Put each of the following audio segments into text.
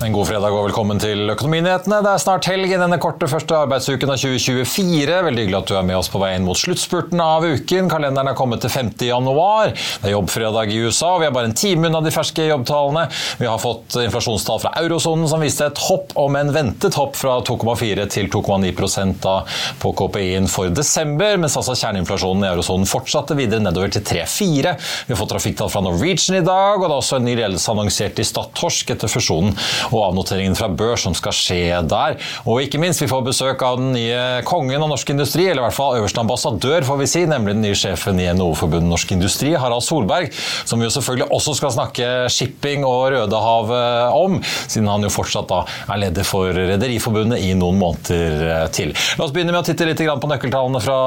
En god fredag og velkommen til Økonominyhetene. Det er snart helg i denne korte første arbeidsuken av 2024. Veldig hyggelig at du er med oss på vei inn mot sluttspurten av uken. Kalenderen er kommet til 5. januar. Det er jobbfredag i USA, og vi er bare en time unna de ferske jobbtallene. Vi har fått inflasjonstall fra eurosonen som viste et hopp, om en ventet hopp fra 2,4 til 2,9% på KPI-en for desember, mens altså kjerneinflasjonen i eurosonen fortsatte videre nedover til 3,4. Vi har fått trafikktall fra Norwegian i dag, og det er også en ny ledelse annonsert i Stadtorsk etter fusjonen og avnoteringen fra børs som skal skje der. Og ikke minst, vi får besøk av den nye kongen av norsk industri, eller i hvert fall øverste ambassadør, får vi si, nemlig den nye sjefen i NHO-forbundet Norsk Industri, Harald Solberg, som vi jo selvfølgelig også skal snakke shipping og Rødehavet om, siden han jo fortsatt da er leder for Rederiforbundet i noen måneder til. La oss begynne med å titte litt på nøkkeltallene fra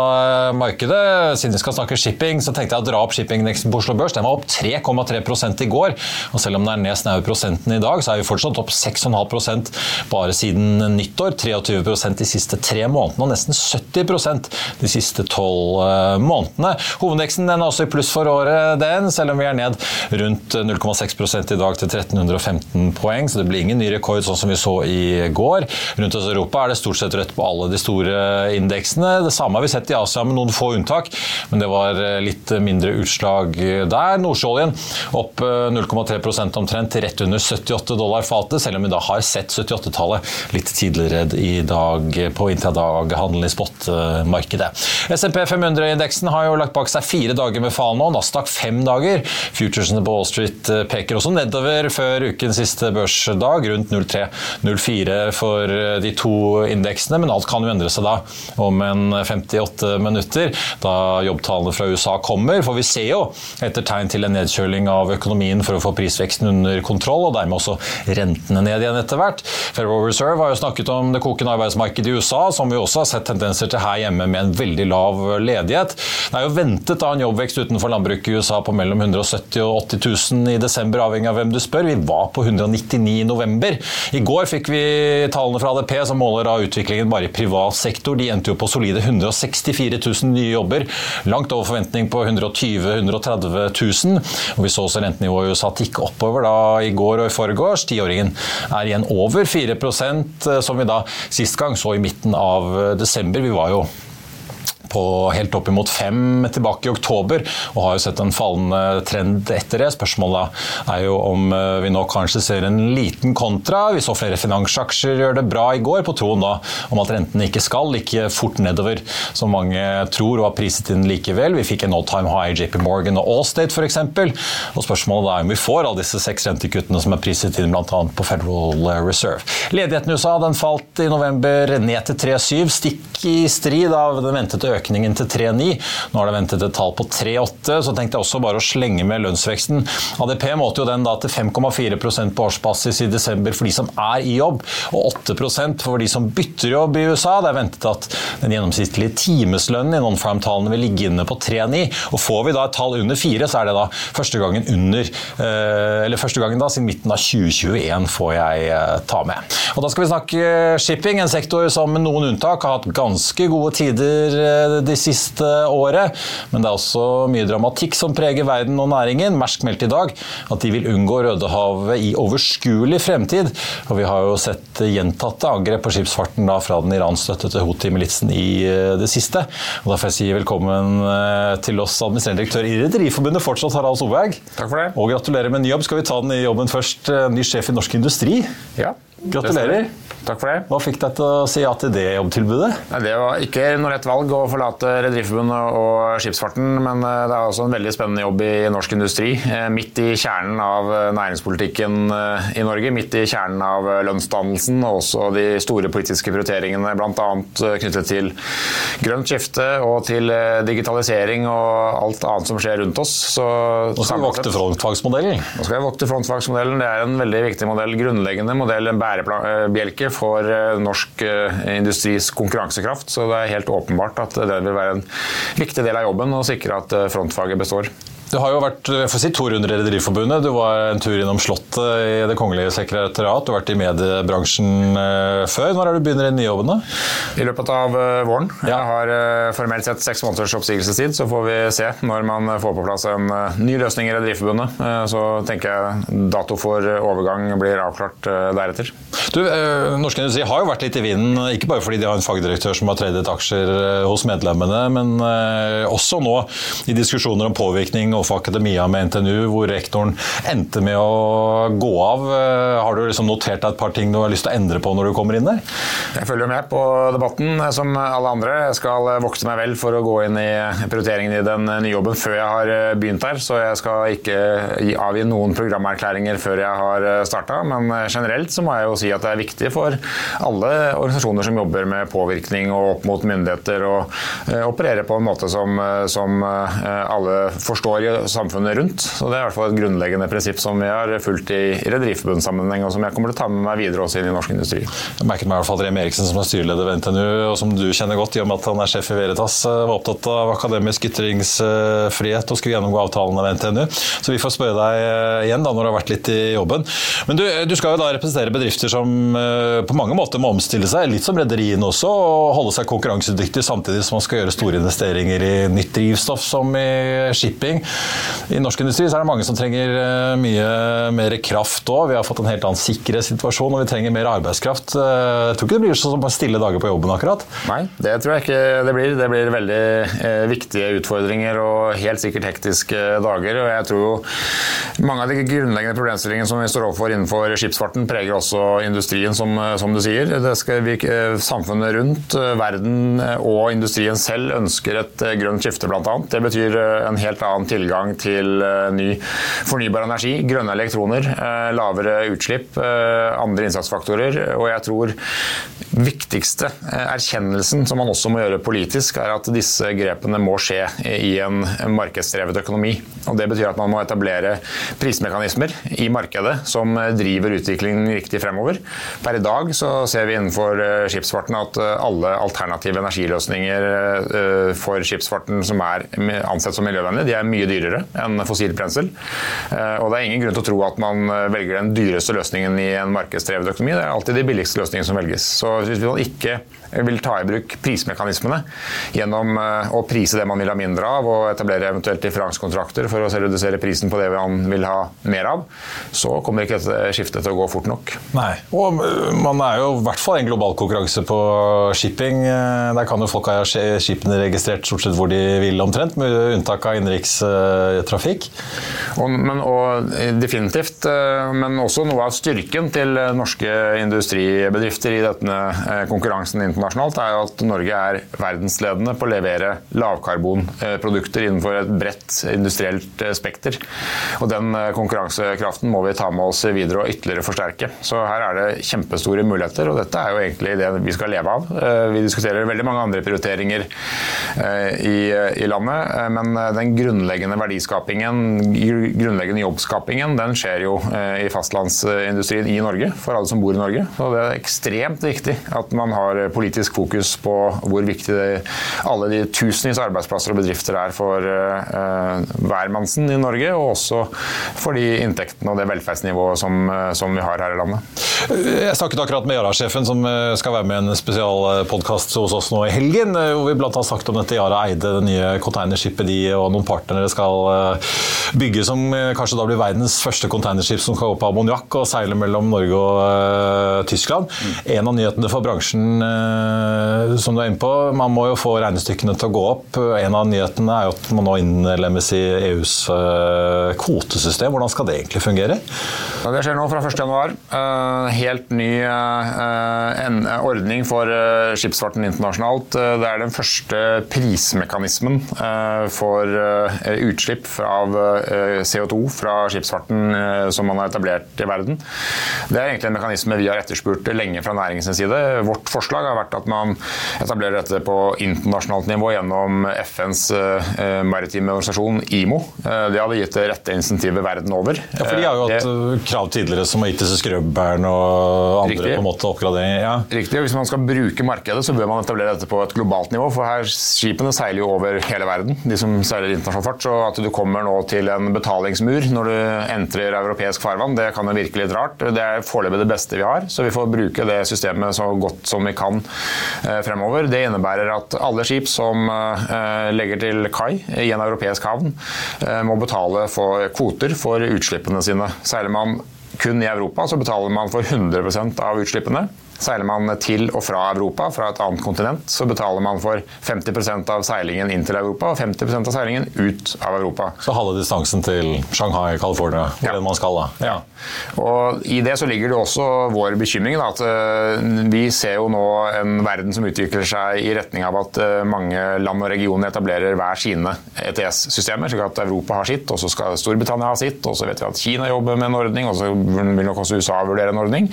markedet. Siden vi skal snakke shipping, så tenkte jeg å dra opp shippingindeksen på Oslo Børs. Den var opp 3,3 i går, og selv om den er ned snaue prosenten i dag, så er vi fortsatt opp 6,5% bare siden nyttår. 23% de siste tre månedene, og nesten 70% de siste tolv månedene. Hovedindeksen er også i pluss for året, den, selv om vi er ned rundt 0,6 i dag til 1315 poeng. Så det blir ingen ny rekord, sånn som vi så i går. Rundt oss i Europa er det stort sett rødt på alle de store indeksene. Det samme har vi sett i Asia, med noen få unntak, men det var litt mindre utslag der. Nordsjøoljen opp 0,3 omtrent rett under 78 dollar fatet selv om vi da har sett 78-tallet litt tidligere i dag på intradaghandelen i spot-markedet. SMP 500-indeksen har jo lagt bak seg fire dager med fall nå, Nasdaq fem dager. Futuresene på Wall Street peker også nedover før ukens siste børsdag, rundt 03-04 for de to indeksene, men alt kan jo endre seg da om en 58 minutter, da jobbtallene fra USA kommer. For vi ser jo etter tegn til en nedkjøling av økonomien for å få prisveksten under kontroll, og dermed også rentene ned igjen etter hvert. Federal Reserve har jo snakket om det kokende arbeidsmarkedet i USA, som vi også har sett tendenser til her hjemme med en veldig lav ledighet. Det er jo ventet da en jobbvekst utenfor landbruket i USA på mellom 170 og 80 000 i desember, avhengig av hvem du spør. Vi var på 199 i november. I går fikk vi tallene fra ADP som måler da utviklingen bare i privat sektor. De endte jo på solide 164 000 nye jobber, langt over forventning på 120 000-130 000. Og vi så også rentenivået i USA tikke oppover da i går og i forgårs. Tiåringen er igjen over 4% som vi da sist gang så i midten av desember. Vi var jo på helt opp imot fem tilbake i oktober, og har jo sett en fallende trend etter det. Spørsmålet er jo om vi nå kanskje ser en liten kontra. Vi så flere finansaksjer gjøre det bra i går, på troen da om at rentene ikke skal like fort nedover som mange tror og har priset inn likevel. Vi fikk en all time high JP Morgan og Allstate f.eks. Og spørsmålet er om vi får alle disse seks rentekuttene som er priset inn bl.a. på Federal Reserve. Ledigheten i USA den falt i november ned til 3,7, stikk i strid av den ventede økningen til 3,9. Nå har det ventet et tall på 3,8, så tenkte jeg også bare å slenge med lønnsveksten. ADP målte jo den da til 5,4% på årsbasis i desember for de som er i jobb, og 8% for de som bytter jobb i USA. Det er ventet at den gjennomsnittlige timeslønnen i non-farm-tallene vil ligge inne på 3,9. Og får vi da et tall under 4, så er det da første gangen under Eller første gangen da siden midten av 2021 får jeg ta med. Og da skal vi snakke shipping, en sektor som med noen unntak har hatt ganske gode tider det siste året. Men det er også mye dramatikk som preger verden og næringen. Mersk meldte i dag at de vil unngå Rødehavet i overskuelig fremtid. Og vi har jo sett gjentatte angrep på skipsfarten da fra den iranstøttede Houthi-militsen i det siste. Og Derfor får jeg si velkommen til oss, administrerende direktør i Rederiforbundet fortsatt, Harald Solberg. Takk for det. Og gratulerer med ny jobb. Skal vi ta den i jobben først? Ny sjef i Norsk Industri. Ja. Gratulerer. Takk for det. Hva fikk deg til å si ja til det jobbtilbudet? Det var ikke noe lett valg å forlate Rederiforbundet og skipsfarten, men eh, det er også en veldig spennende jobb i norsk industri. Eh, midt i kjernen av eh, næringspolitikken i Norge, midt i kjernen av lønnsdannelsen og også de store politiske prioriteringene, bl.a. knyttet til grønt skifte og til digitalisering og alt annet som skjer rundt oss. Så, Nå skal vi vokte frontfagsmodellen. Nå skal vi vokte frontfagsmodellen. Det er en veldig viktig modell, grunnleggende modell, en bærebjelke for eh, norsk eh, industris konkurransekraft. Så det er helt åpenbart at det vil være en viktig del av jobben å sikre at eh, frontfaget består. Du har jo vært jeg får si, to runder i Rederiforbundet. Du var en tur innom Slottet i Det kongelige sekretariat. Du har vært i mediebransjen før. Når er det du begynner i den nye jobben? da? I løpet av våren. Ja. Jeg har formelt sett seks måneders oppsigelsestid. Så får vi se når man får på plass en ny løsning i Rederiforbundet. Så tenker jeg dato for overgang blir avklart deretter. Du, Norsk Industri har jo vært litt i vinden, ikke bare fordi de har en fagdirektør som har tradet aksjer hos medlemmene, men også nå i diskusjoner om påvirkning og overfor akademia med NTNU, hvor rektoren endte med å gå av. Eh, har du liksom notert deg et par ting du har lyst til å endre på når du kommer inn der? Jeg følger med på debatten eh, som alle andre. Jeg skal eh, vokse meg vel for å gå inn i prioriteringen i den nye jobben før jeg har begynt der, så jeg skal ikke avgi noen programerklæringer før jeg har starta. Men generelt så må jeg jo si at det er viktig for alle organisasjoner som jobber med påvirkning og opp mot myndigheter, å operere på en måte som, som alle forstår samfunnet rundt. Så Det er i hvert fall et grunnleggende prinsipp som vi har fulgt i Rederiforbundssammenheng, og som jeg kommer til å ta med meg videre også inn i norsk industri. Jeg merket meg i hvert fall Rem Eriksen, som er styreleder ved NTNU, og som du kjenner godt, i og med at han er sjef i Veritas, eh, var opptatt av akademisk ytringsfrihet og skulle gjennomgå avtalene ved NTNU. Så vi får spørre deg eh, igjen da, når du har vært litt i jobben. Men du, du skal jo da representere bedrifter som eh, på mange måter må omstille seg, litt som rederiene også, og holde seg konkurransedyktige samtidig som man skal gjøre store investeringer i nytt drivstoff, som i shipping. I norsk industri så er det mange som trenger eh, mye mer kraft òg. Vi har fått en helt annen sikkerhetssituasjon og vi trenger mer arbeidskraft. Eh, jeg tror ikke det blir sånn stille dager på jobben akkurat? Nei, det tror jeg ikke det blir. Det blir veldig eh, viktige utfordringer og helt sikkert hektiske dager. og jeg tror jo mange av de grunnleggende problemstillingene som vi står overfor innenfor skipsfarten, preger også industrien, som, som du sier. Vi, samfunnet rundt, verden og industrien selv ønsker et grønt skifte, bl.a. Det betyr en helt annen tilgang til eh, ny fornybar energi, grønne elektroner, eh, lavere utslipp, eh, andre innsatsfaktorer. Og jeg tror viktigste erkjennelsen som man også må gjøre politisk, er at disse grepene må skje i en markedsdrevet økonomi. Og Det betyr at man må etablere prismekanismer i markedet som driver utviklingen riktig fremover. Per i dag så ser vi innenfor skipsfarten at alle alternative energiløsninger for skipsfarten som er ansett som miljøvennlige, de er mye dyrere enn fossilt brensel. Eh, og det er ingen grunn til å tro at man eh, velger den dyreste løsningen i en markedsdrevet økonomi. Det er alltid de billigste løsningene som velges. Så hvis man ikke vil ta i bruk prismekanismene gjennom eh, å prise det man vil ha mindre av, og etablere eventuelt differansekontrakter for å redusere prisen på det man vil ha mer av, så kommer ikke dette skiftet til å gå fort nok. Nei, og man er jo i hvert fall en global konkurranse på shipping. Der kan jo folk ha skipene registrert stort sett hvor de vil omtrent, med unntak av innenrikstrafikk. Og, men, og definitivt, eh, men også noe av styrken til norske industribedrifter i denne eh, konkurransen internasjonalt er jo at Norge er verdensledende på å levere lavkarbonprodukter innenfor et bredt industrielt eh, spekter. Og Den konkurransekraften må vi ta med oss videre og ytterligere forsterke. Så her er det kjempestore muligheter, og dette er jo egentlig det vi skal leve av. Vi diskuterer veldig mange andre prioriteringer i, landet, men den grunnleggende verdiskapingen, grunnleggende jobbskapingen, den skjer jo i fastlandsindustrien i Norge, for alle som bor i Norge. Og det er ekstremt viktig at man har politisk fokus på hvor viktig det, alle de tusenvis av arbeidsplasser og bedrifter er for uh, hvermannsen i Norge, og også for de inntektene og det velferdsnivået som, som vi har her i landet. Jeg snakket akkurat med Yara-sjefen, som skal være med i en spesialpodkast hos oss nå i helgen, hvor vi blant annet har sagt om dette Yara eide det nye containerskipet de og noen partnere skal bygge, som kanskje da blir verdens første containerskip som skal gå på ammoniakk og seile mellom Norge og Tyskland. Mm. En av nyhetene for bransjen som du er inne på, man må jo få regnestykkene til å gå opp. En av nyhetene er jo at man nå innlemmes i EUs uh, kvotesystem. Hvordan skal det egentlig fungere? Det skjer nå fra 1.1. Uh, helt ny ordning for skipsfarten internasjonalt. Det er den første prismekanismen for utslipp av CO2 fra skipsfarten som man har etablert i verden. Det er egentlig en mekanisme vi har etterspurt lenge fra næringens side. Vårt forslag har vært at man etablerer dette på internasjonalt nivå gjennom FNs maritime organisasjon, IMO. Det hadde gitt det rette insentivet verden over. Ja, for De har jo hatt det, krav tidligere som har gitt disse skrubberen og andre riktig. på en måte oppgraderinger. Ja. Riktig. og Hvis man skal bruke markedet, så bør man etablere dette på et globalt nivå. For her skipene seiler jo over hele verden, de som seiler internasjonal fart. Så at du kommer nå til en betalingsmur når du entrer europeisk farvann, det kan jo virke litt rart. Det er foreløpig det beste vi har, så vi får bruke det systemet så godt som vi kan eh, fremover. Det innebærer at alle skip som eh, legger til kai i en europeisk havn, eh, må betale for kvoter for utslippene sine. Seiler man kun i Europa, så betaler man for 100 av utslippene. Seiler man til og fra Europa, fra et annet kontinent, så betaler man for 50% av seilingen inn til Europa og 50% av seilingen ut av Europa. Så halve distansen til Shanghai, California, hvor ja. man skal da? Ja. Og I det så ligger det også vår bekymring. Da, at uh, Vi ser jo nå en verden som utvikler seg i retning av at uh, mange land og regioner etablerer hver sine ETS-systemer. slik at Europa har sitt, og så skal Storbritannia ha sitt, og så vet vi at Kina jobber med en ordning, og så vil nok også USA vurdere en ordning.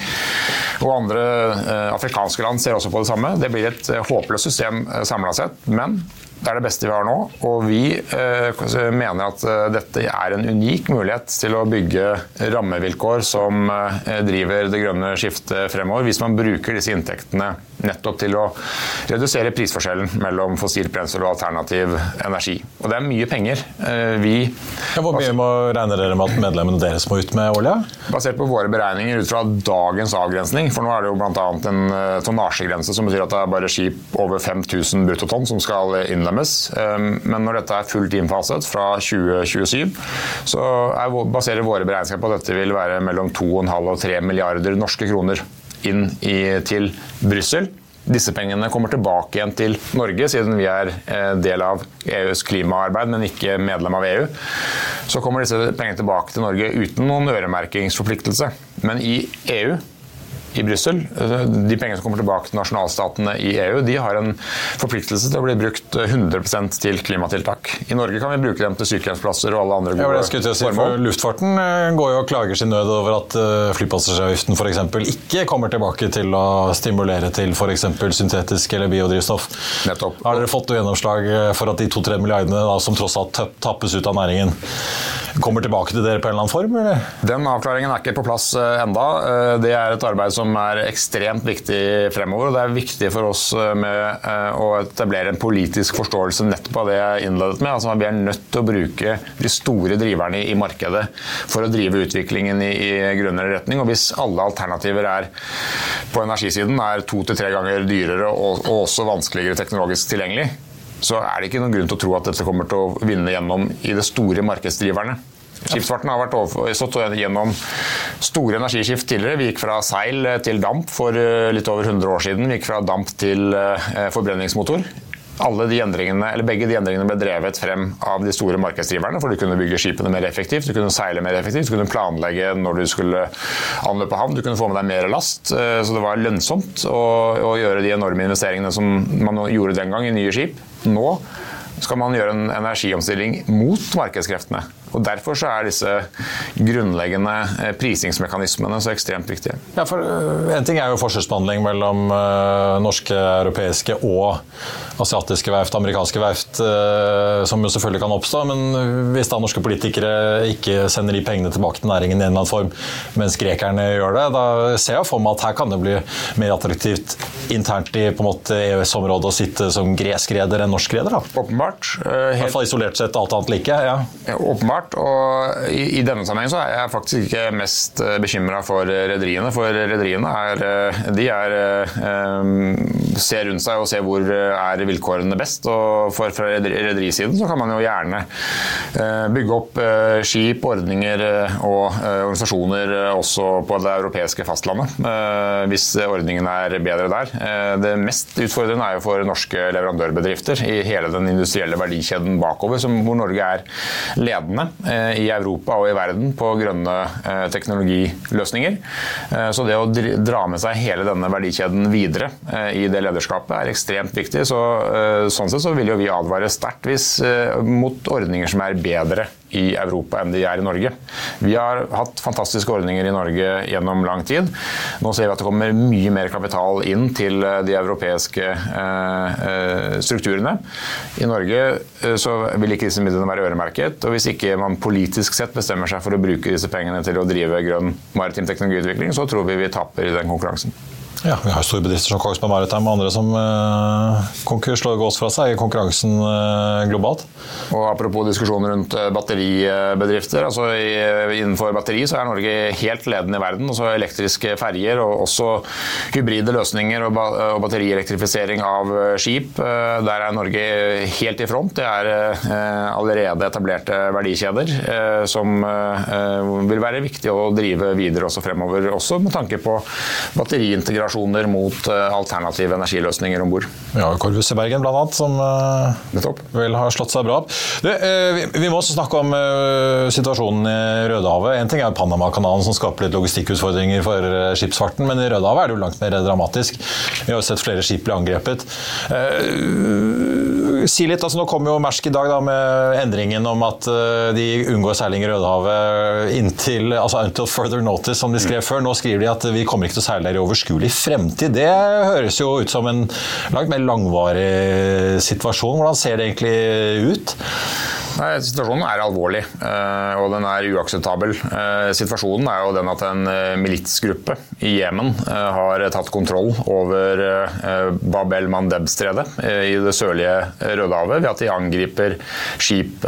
Og andre Eh, afrikanske land ser også på det samme. Det blir et eh, håpløst system eh, samla sett. Men det er det beste vi har nå. Og vi eh, mener at dette er en unik mulighet til å bygge rammevilkår som eh, driver det grønne skiftet fremover, hvis man bruker disse inntektene nettopp til å redusere prisforskjellen mellom fossilt brensel og alternativ energi. Og det er mye penger. Eh, vi ja, Hvor mye må regne dere med at medlemmene deres må ut med olje? Basert på våre beregninger ut fra dagens avgrensning, for nå er det jo bl.a. en tonnasjegrense som betyr at det er bare skip over 5000 bruttotonn som skal innlemmes innlemmes. Ehm, men når dette er fullt innfaset fra 2027, så baserer våre beregninger på at dette vil være mellom 2,5 og 3 milliarder norske kroner inn i, til Brussel. Disse pengene kommer tilbake igjen til Norge, siden vi er eh, del av EUs klimaarbeid, men ikke medlem av EU. Så kommer disse pengene tilbake til Norge uten noen øremerkingsforpliktelse. Men i EU i Brussel. De pengene som kommer tilbake til nasjonalstatene i EU, de har en forpliktelse til å bli brukt 100% til klimatiltak. I Norge kan vi bruke dem til sykehjemsplasser og alle andre gode ja, si, formål. Luftfarten eh, går jo og klager sin nød over at eh, flypassasjeravgiften f.eks. ikke kommer tilbake til å stimulere til f.eks. syntetisk eller biodrivstoff. Nettopp. Har dere fått gjennomslag eh, for at de to-tre milliardene da, som tross alt tappes ut av næringen, kommer tilbake til dere på en eller annen form? Eller? Den avklaringen er ikke på plass enda. Det er et arbeid som som er ekstremt viktig fremover. og Det er viktig for oss eh, med eh, å etablere en politisk forståelse nettopp av det jeg innledet med. Altså, vi er nødt til å bruke de store driverne i markedet for å drive utviklingen i, i grønnere retning. og Hvis alle alternativer er på energisiden er to til tre ganger dyrere og, og også vanskeligere teknologisk tilgjengelig, så er det ikke noen grunn til å tro at dette kommer til å vinne gjennom i det store markedsdriverne. Skipsfarten har vært stått gjennom store energiskift tidligere. Vi gikk fra seil til damp for eh, litt over 100 år siden. Vi gikk fra damp til eh, forbrenningsmotor. De Begge de endringene ble drevet frem av de store markedsdriverne, for du kunne bygge skipene mer effektivt, du kunne seile mer effektivt, du kunne planlegge når du skulle anløpe havn, du kunne få med deg mer last. Eh, så det var lønnsomt å, å gjøre de enorme investeringene som man gjorde den gang i nye skip. Nå skal man gjøre en energiomstilling mot markedskreftene. Og Derfor så er disse grunnleggende eh, prisingsmekanismene så ekstremt viktige. Ja, for uh, En ting er jo forskjellsbehandling mellom uh, norske, europeiske og asiatiske verft, amerikanske verft, som jo selvfølgelig kan oppstå. Men hvis da norske politikere ikke sender de pengene tilbake til næringen i en eller annen form, mens grekerne gjør det, da ser jeg for meg at her kan det bli mer attraktivt internt i på en måte EØS-området å sitte som gresk reder enn norsk reder? Åpenbart. I hvert fall isolert sett alt annet like. ja. Åpenbart. Og i, i denne sammenheng er jeg faktisk ikke mest bekymra for rederiene. For rederiene er, de er, ser rundt seg og ser hvor er vilkårene best. Og for, fra rederisiden så kan man jo gjerne bygge opp skip, ordninger og organisasjoner også på det europeiske fastlandet. Hvis ordningen er bedre der. Det mest utfordrende er jo for norske leverandørbedrifter i hele den industrielle verdikjeden bakover, hvor Norge er ledende i Europa og i verden på grønne teknologiløsninger. Så det å dra med seg hele denne verdikjeden videre i det lederskapet er ekstremt viktig. Så, sånn sett så vil jo vi advare sterkt mot ordninger som er bedre i Europa enn de er i Norge. Vi har hatt fantastiske ordninger i Norge gjennom lang tid. Nå ser vi at det kommer mye mer kapital inn til de europeiske strukturene. I Norge så vil ikke disse midlene være øremerket. og Hvis ikke man politisk sett bestemmer seg for å bruke disse pengene til å drive grønn maritim teknologiutvikling, så tror vi vi taper i den konkurransen. Ja, Vi har store bedrifter som Kongsberg Maritime og andre som eh, slår gås fra seg i konkurransen eh, globalt. Og Apropos diskusjoner rundt batteribedrifter. altså i, Innenfor batteri så er Norge helt ledende i verden. altså Elektriske ferjer og også hybride løsninger og, ba og batterielektrifisering av skip. Eh, der er Norge helt i front. Det er allerede etablerte verdikjeder som vil være viktig å drive videre også fremover. Også med tanke på batteriintegrasjon operasjoner mot eh, alternative energiløsninger om bord. Ja, Korvus i Bergen bl.a., som Nettopp. vel har slått seg bra opp. Det, uh, vi, må også snakke om situasjonen i Rødehavet. En ting er Panamakanalen som skaper litt logistikkutfordringer for skipsfarten, men i Rødehavet er det jo langt mer dramatisk. Vi har jo sett flere skip bli angrepet. Si litt, altså Nå kom jo Mersk i dag da, med endringen om at de unngår seiling i Rødehavet inntil altså until further notice, som de skrev før. Nå skriver de at vi kommer ikke til å seile der i overskuelig fremtid. Det høres jo ut som en langt mer langvarig situasjon. Hvordan ser det egentlig ut? Nei, situasjonen er alvorlig, eh, og den er uakseptabel. Eh, situasjonen er jo den at en eh, militsgruppe i Jemen har tatt kontroll over Bab el Mandeb-stredet i det sørlige Rødehavet ved at de angriper skip.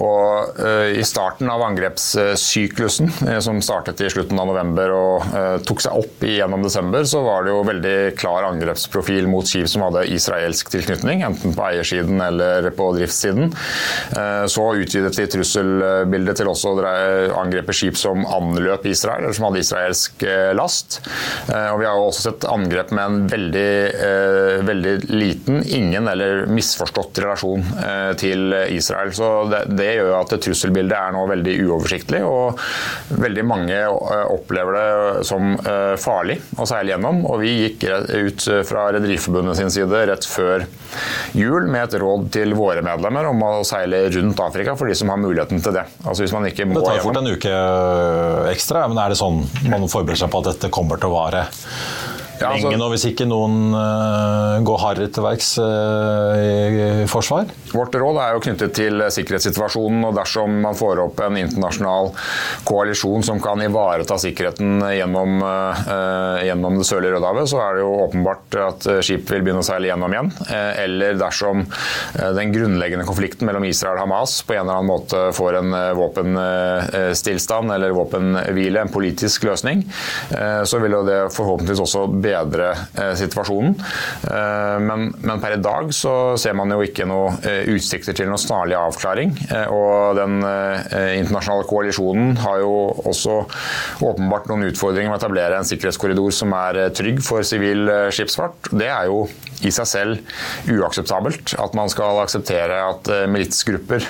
Og I starten av angrepssyklusen, som startet i slutten av november og tok seg opp gjennom desember, så var det jo veldig klar angrepsprofil mot skip som hadde israelsk tilknytning, enten på eiersiden eller på driftssiden. Eh, så utvidet de trusselbildet til også å angrepe skip som anløp Israel, eller som hadde israelsk eh, last. Eh, og vi har også sett angrep med en veldig, veldig liten, ingen eller misforstått relasjon til Israel. Så det, det gjør at trusselbildet er nå veldig uoversiktlig, og veldig mange opplever det som farlig å seile gjennom. Og vi gikk ut fra Rederiforbundet sin side rett før jul med et råd til våre medlemmer om å seile seile rundt Afrika for de som har muligheten til det. Altså hvis man ikke må det tar fort en uke ekstra, men er det sånn man forbereder seg på at dette kommer til å vare? Ja, altså, lenge nå, hvis ikke noen uh, går hardere til verks uh, i, i, forsvar? Vårt råd er jo knyttet til sikkerhetssituasjonen. og Dersom man får opp en internasjonal koalisjon som kan ivareta sikkerheten gjennom, uh, gjennom det sørlige Rødehavet, så er det jo åpenbart at skip vil begynne å seile gjennom igjen. Eller dersom den grunnleggende konflikten mellom Israel og Hamas på en eller annen måte får en våpenstillstand eller våpenhvile, en politisk løsning, så vil jo det forhåpentligvis også bedre eh, situasjonen. Eh, men, men, per i dag så ser man jo ikke noe eh, utsikter til noen snarlig avklaring. Og den internasjonale koalisjonen har jo også åpenbart noen utfordringer med å etablere en sikkerhetskorridor som er trygg for sivil skipsfart. Det er jo i seg selv uakseptabelt. At man skal akseptere at militsgrupper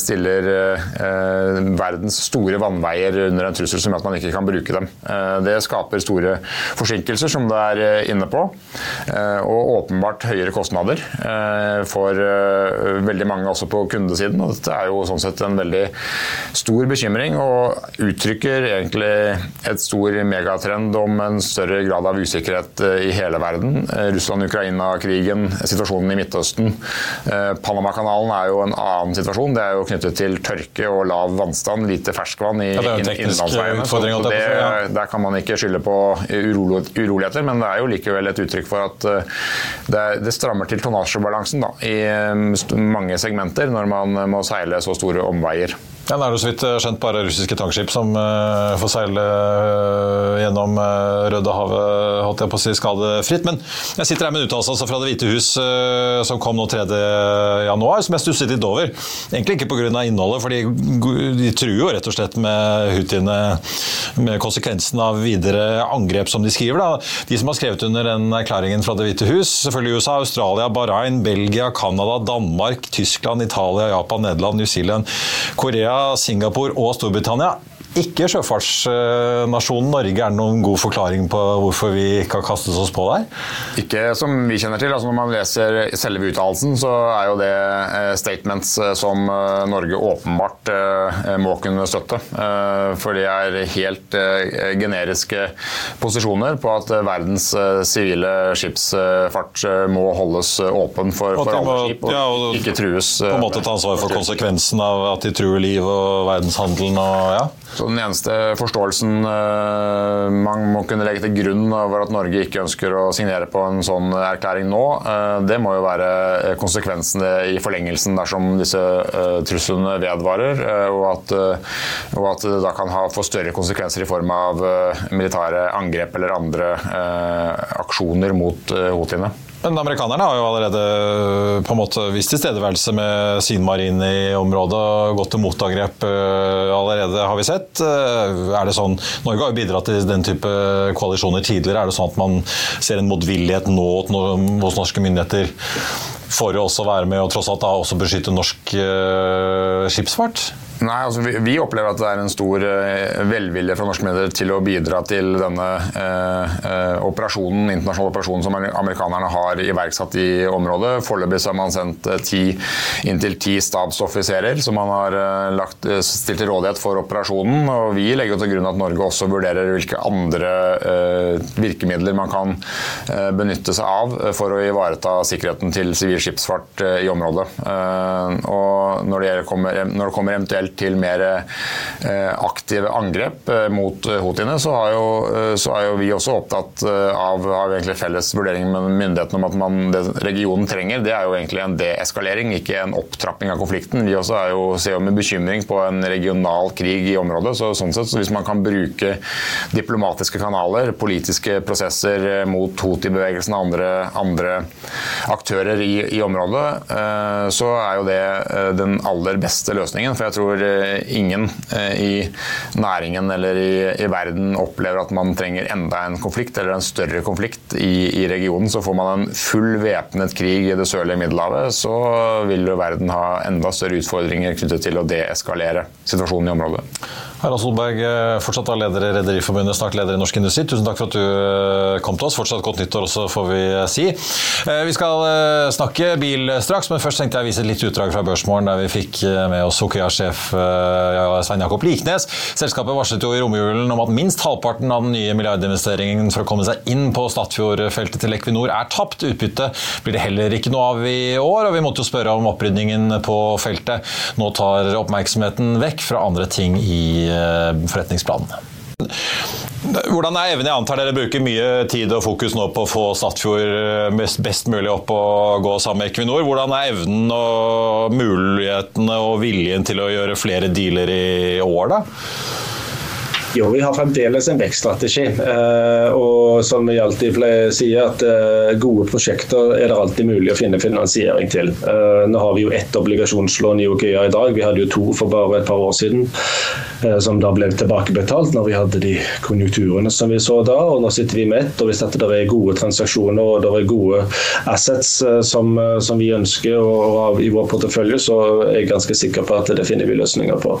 stiller verdens store vannveier under en trussel som gjør at man ikke kan bruke dem. Det skaper store forsinkelser forsinkelser, som du er inne på. Og åpenbart høyere kostnader for veldig mange også på kundesiden. Og dette er jo sånn sett en veldig stor bekymring og uttrykker egentlig et stor megatrend om en større grad av usikkerhet i hele verden. Russland-Ukraina-krigen, situasjonen i Midtøsten. Panamakanalen er jo en annen situasjon. Det er jo knyttet til tørke og lav vannstand, lite ferskvann i ja, innlandsveiene. Det, der kan man ikke skylde på uroligheter, men det er jo likevel et uttrykk for at eh, det, det strammer til tonnasjebalansen i eh, mange segmenter når man må seile så store omveier. Ja, Nå er det så vidt eh, skjønt bare russiske tankskip som uh, får seile uh, gjennom uh, Rødehavet holdt jeg på å si, skadefritt. Men jeg sitter her med en uttalelse altså, fra Det hvite hus som kom nå 3.1, som jeg stusset litt over. Egentlig ikke pga. innholdet, for de, de truer jo rett og slett med houthiene med konsekvensen av videre angrep, som de skriver. Da. De som har skrevet under den erklæringen fra Det hvite hus, selvfølgelig USA, Australia, Bahrain, Belgia, Canada, Danmark, Tyskland, Italia, Japan, Nederland, New Zealand, Korea Singapore og Storbritannia ikke sjøfartsnasjonen Norge. Er det noen god forklaring på hvorfor vi ikke har kastet oss på der? Ikke som vi kjenner til. Altså når man leser selve uttalelsen, så er jo det eh, statements eh, som eh, Norge åpenbart må kunne støtte. For det er helt generiske posisjoner på at verdens sivile skipsfart må holdes åpen for, for alle skip og, ja, og ikke trues. På en måte ta ansvar for konsekvensen av at de truer liv og verdenshandelen og ja? Så Den eneste forståelsen uh, man må kunne legge til grunn over at Norge ikke ønsker å signere på en sånn erklæring nå, uh, det må jo være konsekvensene i forlengelsen dersom disse truslene vedvarer, og at, og, at, det da kan ha, få større konsekvenser i form av militære angrep eller andre aksjoner mot houthiene. Men amerikanerne har jo allerede øh, på en måte vist tilstedeværelse med sin marine i området og gått til motangrep øh, allerede, har vi sett. Øh, er det sånn, Norge har jo bidratt til den type koalisjoner tidligere. Er det sånn at man ser en motvillighet nå hos norske myndigheter for å også være med og tross alt da også beskytte norsk skipsfart? Nei, altså vi, vi, opplever at det er en stor eh, velvilje fra norske medier til å bidra til denne eh, eh, operasjonen, internasjonale operasjonen som amerikanerne har iverksatt i området. Foreløpig har man sendt eh, ti, inntil ti stabsoffiserer som man har eh, lagt, eh, stilt til rådighet for operasjonen. og Vi legger til grunn at Norge også vurderer hvilke andre virkemidler man kan benytte seg av for å ivareta sikkerheten til sivil skipsfart i området. og når det, kommer, når det kommer eventuelt eventuelt til mer eh, aktive angrep eh, mot eh, houthiene, så, så, er jo vi også opptatt av har egentlig felles vurdering med myndighetene om at man, det regionen trenger, det er jo egentlig en deeskalering, ikke en opptrapping av konflikten. Vi også er jo, ser jo med bekymring på en regional krig i området. så sånn sett, så Hvis man kan bruke diplomatiske kanaler, politiske prosesser mot Houthi-bevegelsen og andre, andre, aktører i, i området, så er jo det den aller beste løsningen. For jeg tror tror eh, ingen eh, i næringen eller i, i, verden opplever at man trenger enda en konflikt eller en større konflikt i, i regionen. Så får man en full væpnet krig i det sørlige Middelhavet, så vil jo verden ha enda større utfordringer knyttet til å deeskalere situasjonen i området. Harald Solberg, fortsatt da leder i Rederiforbundet, snart leder i Norsk Industri. Tusen takk for at du eh, kom til oss. Fortsatt godt nyttår også, får vi eh, si. Vi skal snakke bil straks, men først tenkte jeg å vise litt utdrag fra Børsmorgen, der vi fikk med oss Okea-sjef Svein Jakob Liknes. Selskapet varslet jo i romjulen om at minst halvparten av den nye milliardinvesteringen for å komme seg inn på Statfjord-feltet til Equinor er tapt. Utbytte blir det heller ikke noe av i år, og vi måtte jo spørre om opprydningen på feltet nå tar oppmerksomheten vekk fra andre ting i forretningsplanene. forretningsplanen. Hvordan er evnen? Jeg antar dere bruker mye tid og fokus nå på å få Statfjord best, best mulig opp og gå sammen med Equinor. Hvordan er evnen og mulighetene og viljen til å gjøre flere dealer i år, da? Jo, vi har fremdeles en vekststrategi. Eh, og som vi alltid sier, at eh, gode prosjekter er det alltid mulig å finne finansiering til. Eh, nå har vi jo ett obligasjonslån i OKEA i dag. Vi hadde jo to for bare et par år siden, som da ble tilbakebetalt når vi hadde de konjunkturene som vi så da. Og nå sitter vi med ett. Og hvis det er gode transaksjoner og det er gode assets som, som vi ønsker og, i vår portefølje, så er jeg ganske sikker på at det finner vi løsninger på.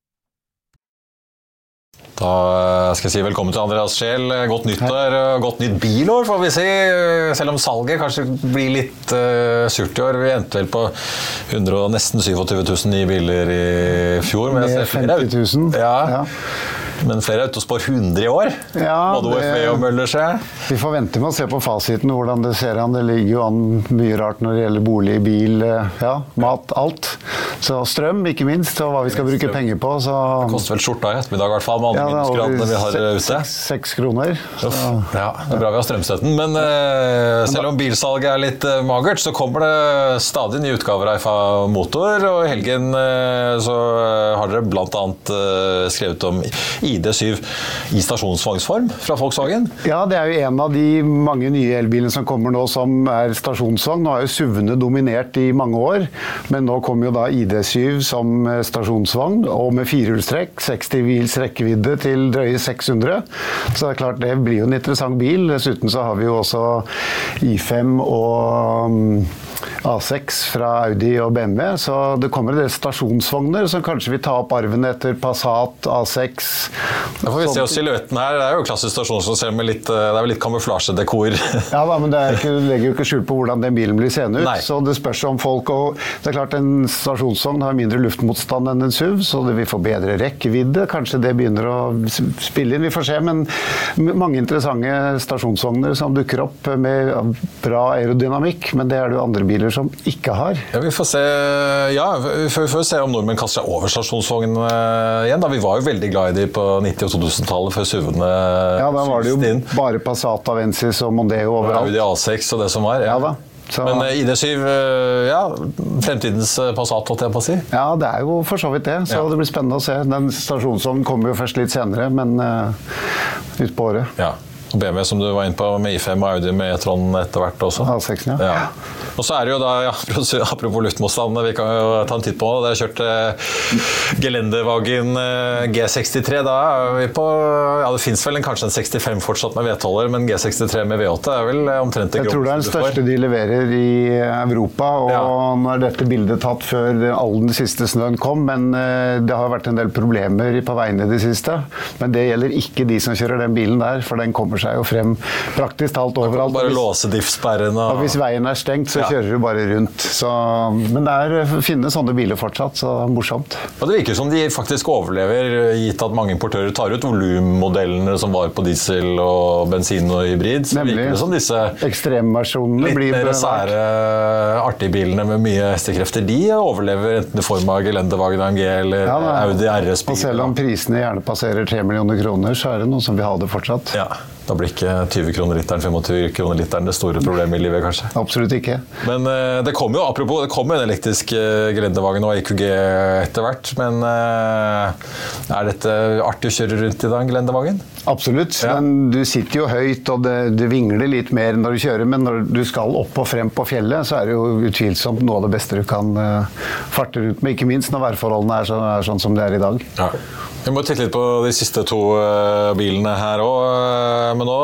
Da eh, skal jeg si velkommen til Andreas Scheel. Godt nyttår og godt nytt bilår, får vi si. Selv om salget kanskje blir litt uh, surt i år. Vi endte vel på 100, nesten 27 000 nye biler i fjor. Med 50 000. Ja. ja. Men flere er ute og spår 100 i år. Ja, Både OFV og Møller. Vi får vente med å se på fasiten hvordan det ser an. Det ligger jo an mye rart når det gjelder bolig, bil, ja, mat, alt. Så strøm, ikke minst, og hva vi skal bruke penger på. Så... Det koster vel skjorta i ettermiddag, i hvert fall, med alle ja, minusgradene vi har ute. Seks, kroner. Så... Ja, det er bra vi har strømstøtten. Men uh, selv om bilsalget er litt uh, magert, så kommer det stadig nye utgaver av Eifa Motor. Og i helgen uh, så har dere bl.a. Uh, skrevet om ID7 i stasjonsvognsform fra Volkswagen? Ja, det er jo en av de mange nye elbilene som kommer nå som er stasjonsvogn. Nå har jo SUV-ene dominert i mange år, men nå kommer jo da ID7 som stasjonsvogn, og med firehjulstrekk, 60 mils rekkevidde til drøye 600. Så det er klart det blir jo en interessant bil. Dessuten så har vi jo også I5 og mm, A6 fra Audi og BMW, så det kommer en del stasjonsvogner som kanskje vil ta opp arven etter Passat, A6. Da får vi se oss silhuetten her. Det er jo klassisk stasjonsvogn med litt, det er litt kamuflasjedekor. ja da, men det, ikke, legger jo ikke skjul på hvordan den bilen blir seende ut. Nei. Så det spørs om folk og Det er klart en stasjonsvogn har mindre luftmotstand enn en SUV, så det vil få bedre rekkevidde. Kanskje det begynner å spille inn, vi får se. Men mange interessante stasjonsvogner som dukker opp med bra aerodynamikk, men det er det jo andre biler som ikke har. Ja, Vi får se ja, vi får, vi får se om nordmenn kaster seg over stasjonsvogn uh, igjen. Da. Vi var jo veldig glad i de på 90- og 2000-tallet, før SUV-ene Ja, da var det jo inn. bare Passat Avensis og Mondeo overalt. Audi A6 og det som var. Ja, ja da. Så, Men eh, ID7, eh, ja, fremtidens Passat, holdt jeg på å si? Ja, det er jo for så vidt det. Så ja. det blir spennende å se. Den stasjonsvognen kommer jo først litt senere, men uh, utpå året. Ja. BMW som du var inne på, med I5 og Audi med E-tron etter hvert også. A6, ja. ja. Og så er det jo da, ja, Apropos luftmotstand, vi kan jo ta en titt på det. Dere har kjørt eh, Gelendewagen eh, G63. Da er vi på ja Det fins vel en, kanskje en 65 fortsatt med V12-er, men G63 med V8 er vel omtrent det Jeg tror det er den største de leverer i Europa. og ja. Nå er dette bildet tatt før all den siste snøen kom, men eh, det har vært en del problemer på veiene i det siste. Men det gjelder ikke de som kjører den bilen der, for den kommer seg jo frem praktisk talt overalt. Bare Hvis- låse diff-sperren og hvis veien er stengt, så Ja. kjører du bare rundt. Så, men det er finnes sånne biler fortsatt, så det er morsomt. Og Det virker som de faktisk overlever, gitt at mange importører tar ut volummodellene som var på diesel og bensin og hybrid. Så Nemlig. virker det som disse Ekstremversjonene litt mer sære, artige bilene med mye hestekrefter, de overlever enten i form av Gelendewagen AMG eller Ja. Audi RS. Og selv om prisene gjerne passerer 3 millioner kroner, så er det noen som vil ha det fortsatt. ja, Da blir ikke 20 kroner literen, 25 kroner literen det store problemet i livet, kanskje. Absolutt ikke. Men eh, det kom jo, apropos, det kom en elektrisk uh, Gelendewagen og EQG etter hvert. Men eh, er dette artig å kjøre rundt i da, en Gelendewagen? Absolutt. Ja. Men du sitter jo høyt, og det, det vingler litt mer når du kjører. Men når du skal opp og frem på fjellet, så er det jo utvilsomt noe av det beste du kan eh, farte rundt med. Ikke minst når værforholdene er, så, er sånn som det er i dag. Ja. Vi må titte litt på de siste to eh, bilene her òg. Men nå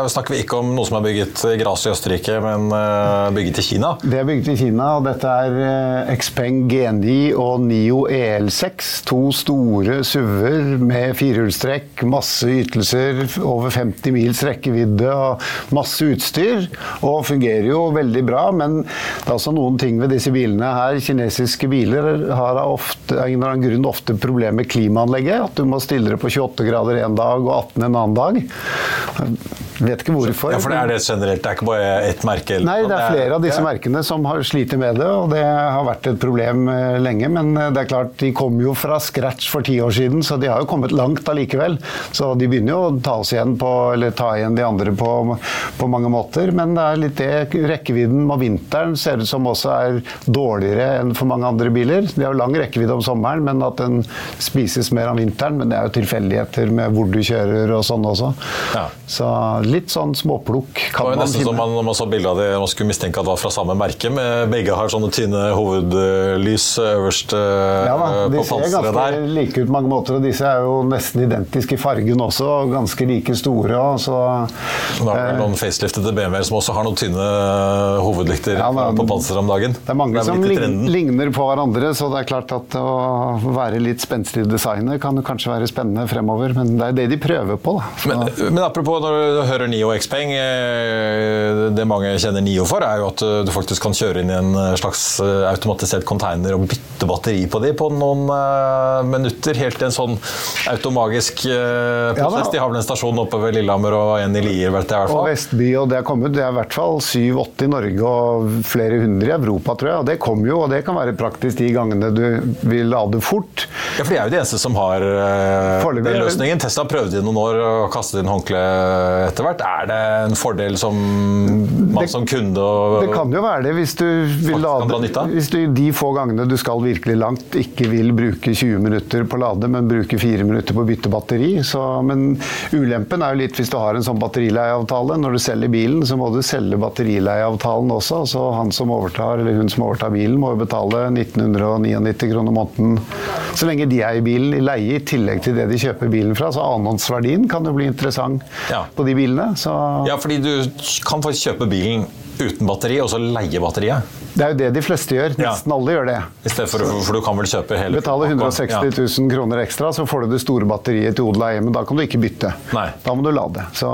eh, snakker vi ikke om noe som er bygget i gras i Østerrike, men eh, bygget i Kina. Det er bygget i Kina, og dette er eh, Xpeng G9 og Nio EL6. To store SUV-er med firehjulstrekk, masse ytelser, over 50 mils rekkevidde og masse utstyr. Og fungerer jo veldig bra, men det er også noen ting ved disse bilene her. Kinesiske biler har av en eller annen grunn ofte problemer med klimaanlegget. At du må stille det på 28 grader en dag og 18 en annen dag. Vet ikke hvorfor. Ja, for det er det generelt, det er ikke bare ett merke? Nei, det er flere av disse ja. merkene som har sliter med det, og det har vært et problem eh, lenge. Men eh, det er klart, de kom jo fra scratch for ti år siden, så de har jo kommet langt allikevel. Så de begynner jo å ta oss igjen på, eller ta igjen de andre på, på mange måter. Men det er litt det rekkevidden om vinteren ser ut som også er dårligere enn for mange andre biler. De har jo lang rekkevidde om sommeren, men at den spises mer om vinteren. Men det er jo tilfeldigheter med hvor du kjører og sånn også. Ja. Så litt sånn småplukk Det var jo nesten som man, når man så bilde av det, man skulle mistenke at det var fra samme merke. Men begge har sånne tynne hovedlys øverst eh, Ja da, de på ser ganske like ut på mange måter, og disse er jo nesten identiske i fargen også, og ganske like store. og Så, Nå er det eh, noen faceliftede BMW-er som også har noen tynne hovedlykter Ja, da- på panseret om dagen. det er mange vel som lign- ligner på hverandre, så det er klart at å være litt spenstig designet kan jo kanskje være spennende fremover, men det er det de prøver på. da. Men, men apropos når du hører Nio Xpeng, eh, det mange kjenner Nio for, er jo at eh, du faktisk kan kjøre inn i en slags eh, automatisert container og bytte batteri på de på noen minutter. Helt i en sånn automagisk prosess. de har vel en stasjon oppe ved Lillehammer og en i Lier, vet jeg i hvert fall. og. Vestby, og det er kommet, det er i hvert fall 7-8 i Norge og flere hundre i Europa, tror jeg. Og det kommer jo, og det kan være praktisk de gangene du vil lade fort. Ja, for de er jo de eneste som har den løsningen. Tesla prøvde i noen år å kaste inn håndkleet etter hvert. Er det en fordel som man Det- som kunde og Det kan jo være det hvis du vil lade. Hvis du de få gangene du skal virkelig langt, ikke vil bruke 20 minutter på å lade, men bruke 4 minutter på å bytte batteri. Så, men ulempen er jo litt hvis du har en sånn batterileieavtale. Når du selger bilen, så må du selge batterileieavtalen også. Så han som overtar, eller hun som overtar bilen, må jo betale 1999 kroner måneden så lenge de er i bilen i leie, i tillegg til det de kjøper bilen fra. Så annonsverdien kan jo bli interessant Ja. på de bilene. Så Ja, fordi du kan faktisk kjøpe bilen uten batteri, og så leie batteriet. det er jo det de fleste gjør. Ja. Nesten alle gjør det. I stedet for, for du kan vel kjøpe hele Betaler 160 Ja. 000 kroner ekstra, så får du det store batteriet til odel men Da kan du ikke bytte. Nei. Da må du lade. Så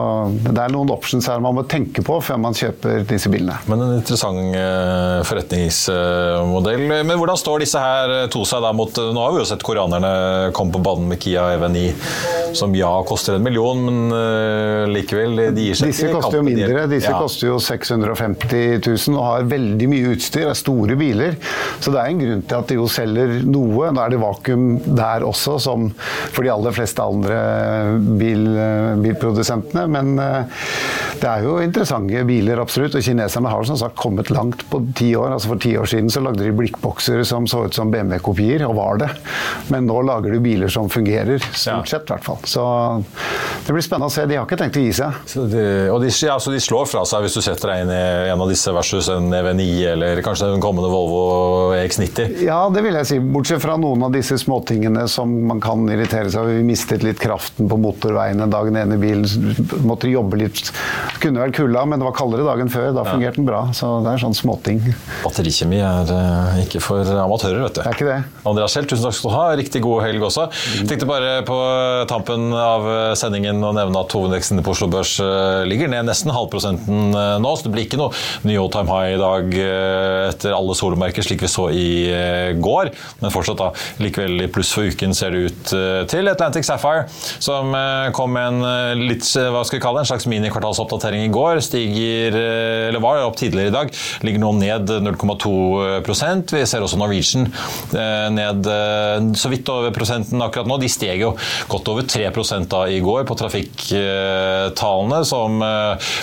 det er noen options her man må tenke på før man kjøper disse bilene. Men en interessant eh, forretningsmodell. Men hvordan står disse her eh, to seg da mot Nå har vi jo sett koreanerne komme på banen med Kia EV9, som ja koster en million, men eh, likevel, de gir seg Disse koster jo mindre. Disse Ja. koster jo 650 000 og har veldig mye utstyr. er store biler. Så det er en grunn til at de jo selger noe. Nå er det vakuum der også, som for de aller fleste andre bil, bilprodusentene. Men eh, det er jo interessante biler, absolutt. Og kineserne har som sagt kommet langt på ti år. Altså For ti år siden så lagde de blikkbokser som så ut som BMW-kopier, og var det. Men nå lager de biler som fungerer, stort sett i hvert fall. Så det blir spennende å se. De har ikke tenkt å gi seg. Så de, og de, ja, så de slår fra seg hvis du setter deg inn i en av disse versus en EV9 eller kanskje den kommende Volvo EX90. Ja, det vil jeg si. Bortsett fra noen av disse småtingene som man kan irritere seg over. Vi mistet litt kraften på motorveiene dagen ene bilen måtte jobbe litt. Kunne vært kulda, men det var kaldere dagen før. Da fungerte den bra. Så det er sånn småting. Batterikjemi er eh, ikke for amatører, vet du. Det er ikke det. Andreas Schell, tusen takk skal du ha. Riktig god helg også. Tenkte bare på tampen tampen av sendingen å nevne at hovedveksten på Oslo Børs ligger ned nesten halvprosenten nå, så det blir ikke noe ny all time high i dag etter alle solmerker, slik vi så i går. Men fortsatt da, likevel i pluss for uken ser det ut til. Atlantic Sapphire, som kom med en litt, hva skal vi kalle det, en slags minikvartalsoppdatering i går, stiger, eller var opp tidligere i dag, ligger nå ned 0,2% Vi ser også Norwegian ned så vidt over prosenten akkurat nå. De steg jo godt over 3 da i går på trafikktallene, som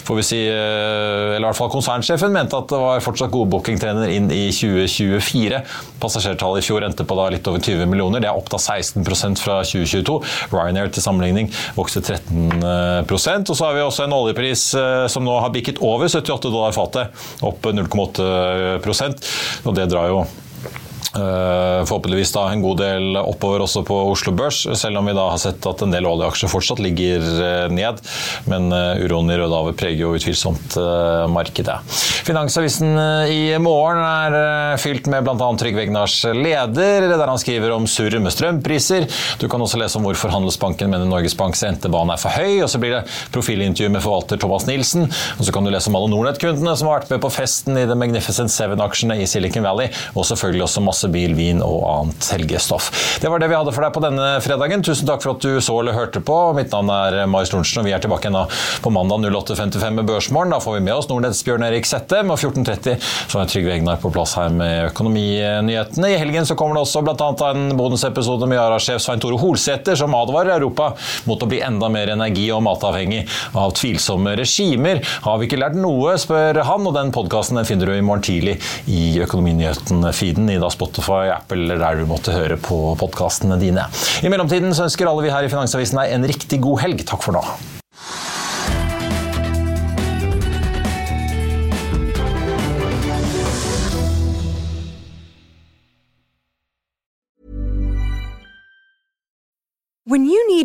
får vi si Eller i hvert fall konsernsjefen mente at det var fortsatt gode bookingtrener inn i 2024. Passasjertallet i fjor endte på litt over 20 millioner. Det er opp da 16% fra 2022. Ryanair til sammenligning vokste 13% Og så har vi også en oljepris som nå har bikket over 78 dollar fatet, opp 0,8% og det drar jo forhåpentligvis da en god del oppover også på Oslo Børs, selv om vi da har sett at en del oljeaksjer fortsatt ligger uh, ned. Men uh, uroen i Rødhavet preger jo utvilsomt markedet. Finansavisen i morgen er fylt med bl.a. Trygve Egnars leder, der han skriver om surr med strømpriser. Du kan også lese om hvorfor Handelsbanken mener Norges Banks rentebane er for høy. Og så blir det profilintervju med forvalter Thomas Nilsen. Og så kan du lese om alle Nordnett-kundene som har vært med på festen i The Magnificent Seven-aksjene i Silicon Valley, og selvfølgelig også masse bil, vin og annet helgestoff. Det var det vi hadde for deg på denne fredagen. Tusen takk for at du så eller hørte på. Mitt navn er Marius Lorentzen, og vi er tilbake på mandag 08.55 med Børsmorgen. Da får vi med oss Nordnetts Bjørn Erik Sette. Med 14.30 så er Trygve Egnar på plass her med økonominyhetene. I helgen så kommer det også bl.a. en bonusepisode med Yara-sjef Svein Tore Holsæter, som advarer Europa mot å bli enda mer energi- og matavhengig av tvilsomme regimer. Har vi ikke lært noe, spør han, og den podkasten finner du i morgen tidlig i Økonominyheten-feeden i da Apple eller der du måtte høre på podkastene dine. I mellomtiden så ønsker alle vi her i Finansavisen deg en riktig god helg. Takk for nå.